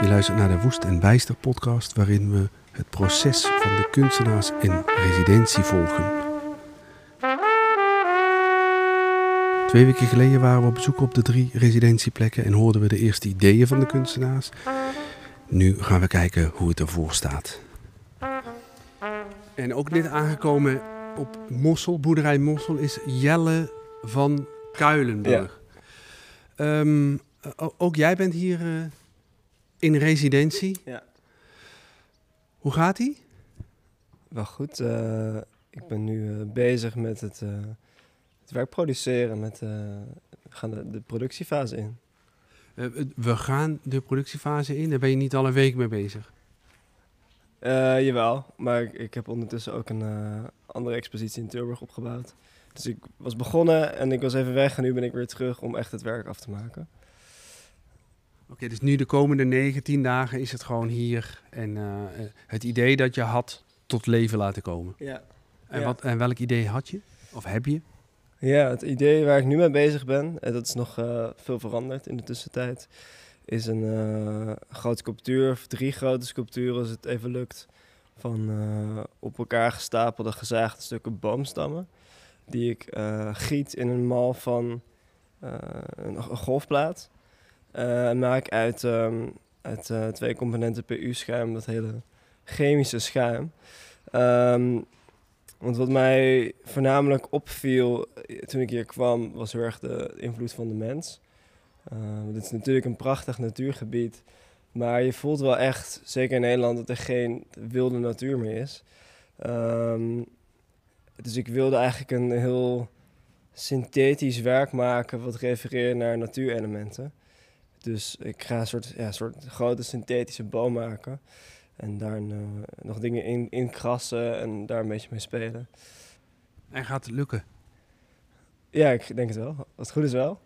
Je luistert naar de Woest en Bijster podcast, waarin we het proces van de kunstenaars in residentie volgen. Twee weken geleden waren we op bezoek op de drie residentieplekken en hoorden we de eerste ideeën van de kunstenaars. Nu gaan we kijken hoe het ervoor staat. En ook net aangekomen op Mossel, boerderij Mossel, is Jelle van Kuilenburg. Ehm, ook jij bent hier eh, in residentie. Ja. Hoe gaat ie? Wel goed. eh, ik ben nu eh, bezig met het, eh, het werk produceren. Met, eh, we gaan de, de productiefase in. Eh, we gaan de productiefase in. Daar ben je niet al een week mee bezig. Eh, jawel, maar ik, ik heb ondertussen ook een eh, andere expositie in Tilburg opgebouwd. Dus ik was begonnen en ik was even weg en nu ben ik weer terug om echt het werk af te maken. Oké, dus nu de komende 19 dagen is het gewoon hier. En eh, eh, het idee dat je had tot leven laten komen. Ja. En, Ja. wat, en welk idee had je? Of heb je? Ja, het idee waar ik nu mee bezig ben, en dat is nog eh, veel veranderd in de tussentijd, is een grote sculptuur, of drie grote sculpturen als het even lukt, van op elkaar gestapelde gezaagde stukken boomstammen, die ik giet in een mal van een golfplaat. Eh, maak uit, ehm, uit eh, twee componenten PU-schuim, dat hele chemische schuim. Ehm, want wat mij voornamelijk opviel eh, toen ik hier kwam, was heel erg de invloed van de mens. Dit is natuurlijk een prachtig natuurgebied, maar je voelt wel echt, zeker in Nederland, dat er geen wilde natuur meer is. Ehm, dus ik wilde eigenlijk een heel synthetisch werk maken wat refereert naar natuurelementen. Dus ik ga een soort, ja, een soort grote synthetische boom maken. En daar eh, nog dingen in, in krassen en daar een beetje mee spelen. En gaat het lukken? Ja, ik denk het wel. Als het goed is wel.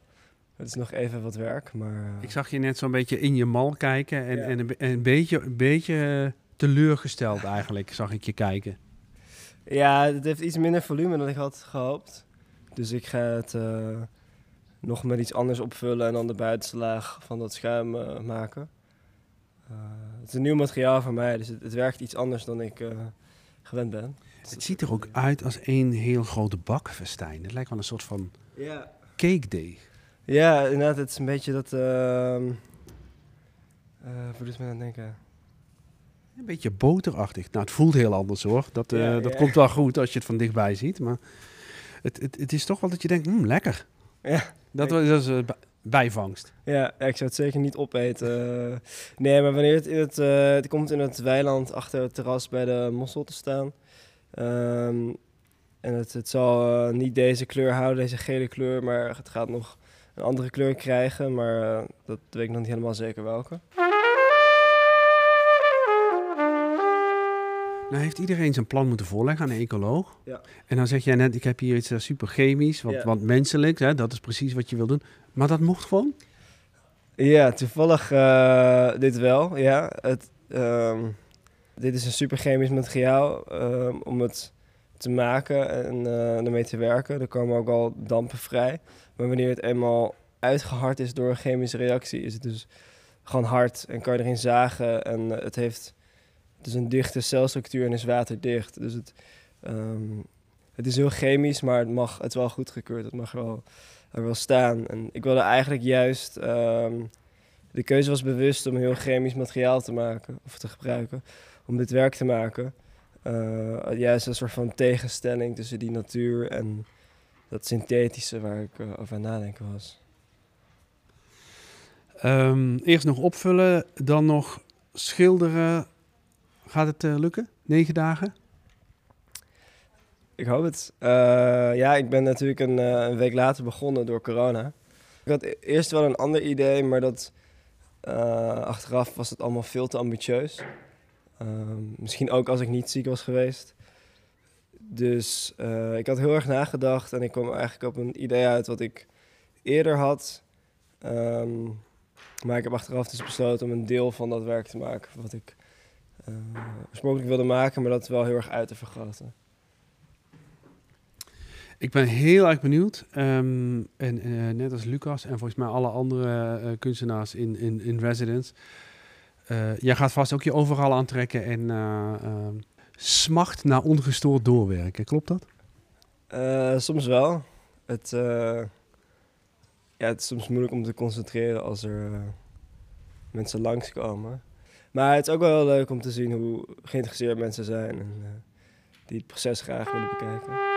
Het is nog even wat werk, maar... eh, Ik zag je net zo'n beetje in je mal kijken. En, Ja. en, een, be- en een beetje, een beetje teleurgesteld eigenlijk, zag ik je kijken. Ja, het heeft iets minder volume dan ik had gehoopt. Dus ik ga het eh, nog met iets anders opvullen en dan de buitenste laag van dat schuim eh, maken. Eh, het is een nieuw materiaal voor mij, dus het, het werkt iets anders dan ik eh, gewend ben. Dus Het ziet er ook uit als één heel grote bakfestijn. Het lijkt wel een soort van Ja. cake day. Ja, inderdaad, het is een beetje dat... voor dus me aan het denken. Een beetje boterachtig. Nou, het voelt heel anders hoor. Dat, Ja, dat komt wel goed als je het van dichtbij ziet. Maar het, het, het is toch wel dat je denkt, hmm, lekker. Ja. Dat, was- dat is eh, bij- bijvangst. Ja, ik zou het zeker niet opeten. Eh, nee, maar wanneer het in het, eh, het komt in het weiland achter het terras bij de mossel te staan. Ehm, en het, het zal niet deze kleur houden, deze gele kleur, maar het gaat nog een andere kleur krijgen. Maar dat weet ik nog niet helemaal zeker welke. Nou heeft iedereen zijn plan moeten voorleggen aan een ecoloog. Ja. En dan zeg jij net, ik heb hier iets eh, super chemisch, wat, Ja. wat menselijk. Hè? Dat is precies wat je wil doen. Maar dat mocht gewoon. Ja, toevallig eh, dit wel. Ja, het, ehm, dit is een super chemisch materiaal ehm, om het te maken en eh, ermee te werken. Er komen ook al dampen vrij. Maar wanneer het eenmaal uitgehard is door een chemische reactie, is het dus gewoon hard en kan je erin zagen. En het heeft dus een dichte celstructuur en is waterdicht. Dus het, ehm, het is heel chemisch, maar het, mag, het is wel goedgekeurd. Het mag wel, er wel staan. En ik wilde eigenlijk juist... ehm, de keuze was bewust om heel chemisch materiaal te maken of te gebruiken om dit werk te maken. Eh, juist een soort van tegenstelling tussen die natuur en dat synthetische waar ik eh, over aan het nadenken was. Ehm, eerst nog opvullen, dan nog schilderen. Gaat het eh, lukken? Negen dagen? Ik hoop het. Eh, ja, ik ben natuurlijk een, eh, een week later begonnen door corona. Ik had e- eerst wel een ander idee, maar dat achteraf was het allemaal veel te ambitieus. Ehm, misschien ook als ik niet ziek was geweest. Dus ik had heel erg nagedacht en ik kwam eigenlijk op een idee uit wat ik eerder had. Ehm, maar ik heb achteraf dus besloten om een deel van dat werk te maken wat ik oorspronkelijk wilde maken, maar dat wel heel erg uit te vergroten. Ik ben heel erg benieuwd. Ehm, en eh, net als Lucas en volgens mij alle andere eh, kunstenaars in, in, in residence. Uh, jij gaat vast ook je overal aantrekken en smacht naar ongestoord doorwerken. Klopt dat? soms wel. Het, ja, het is soms moeilijk om te concentreren als er mensen langskomen. Maar het is ook wel heel leuk om te zien hoe geïnteresseerd mensen zijn en die het proces graag willen bekijken.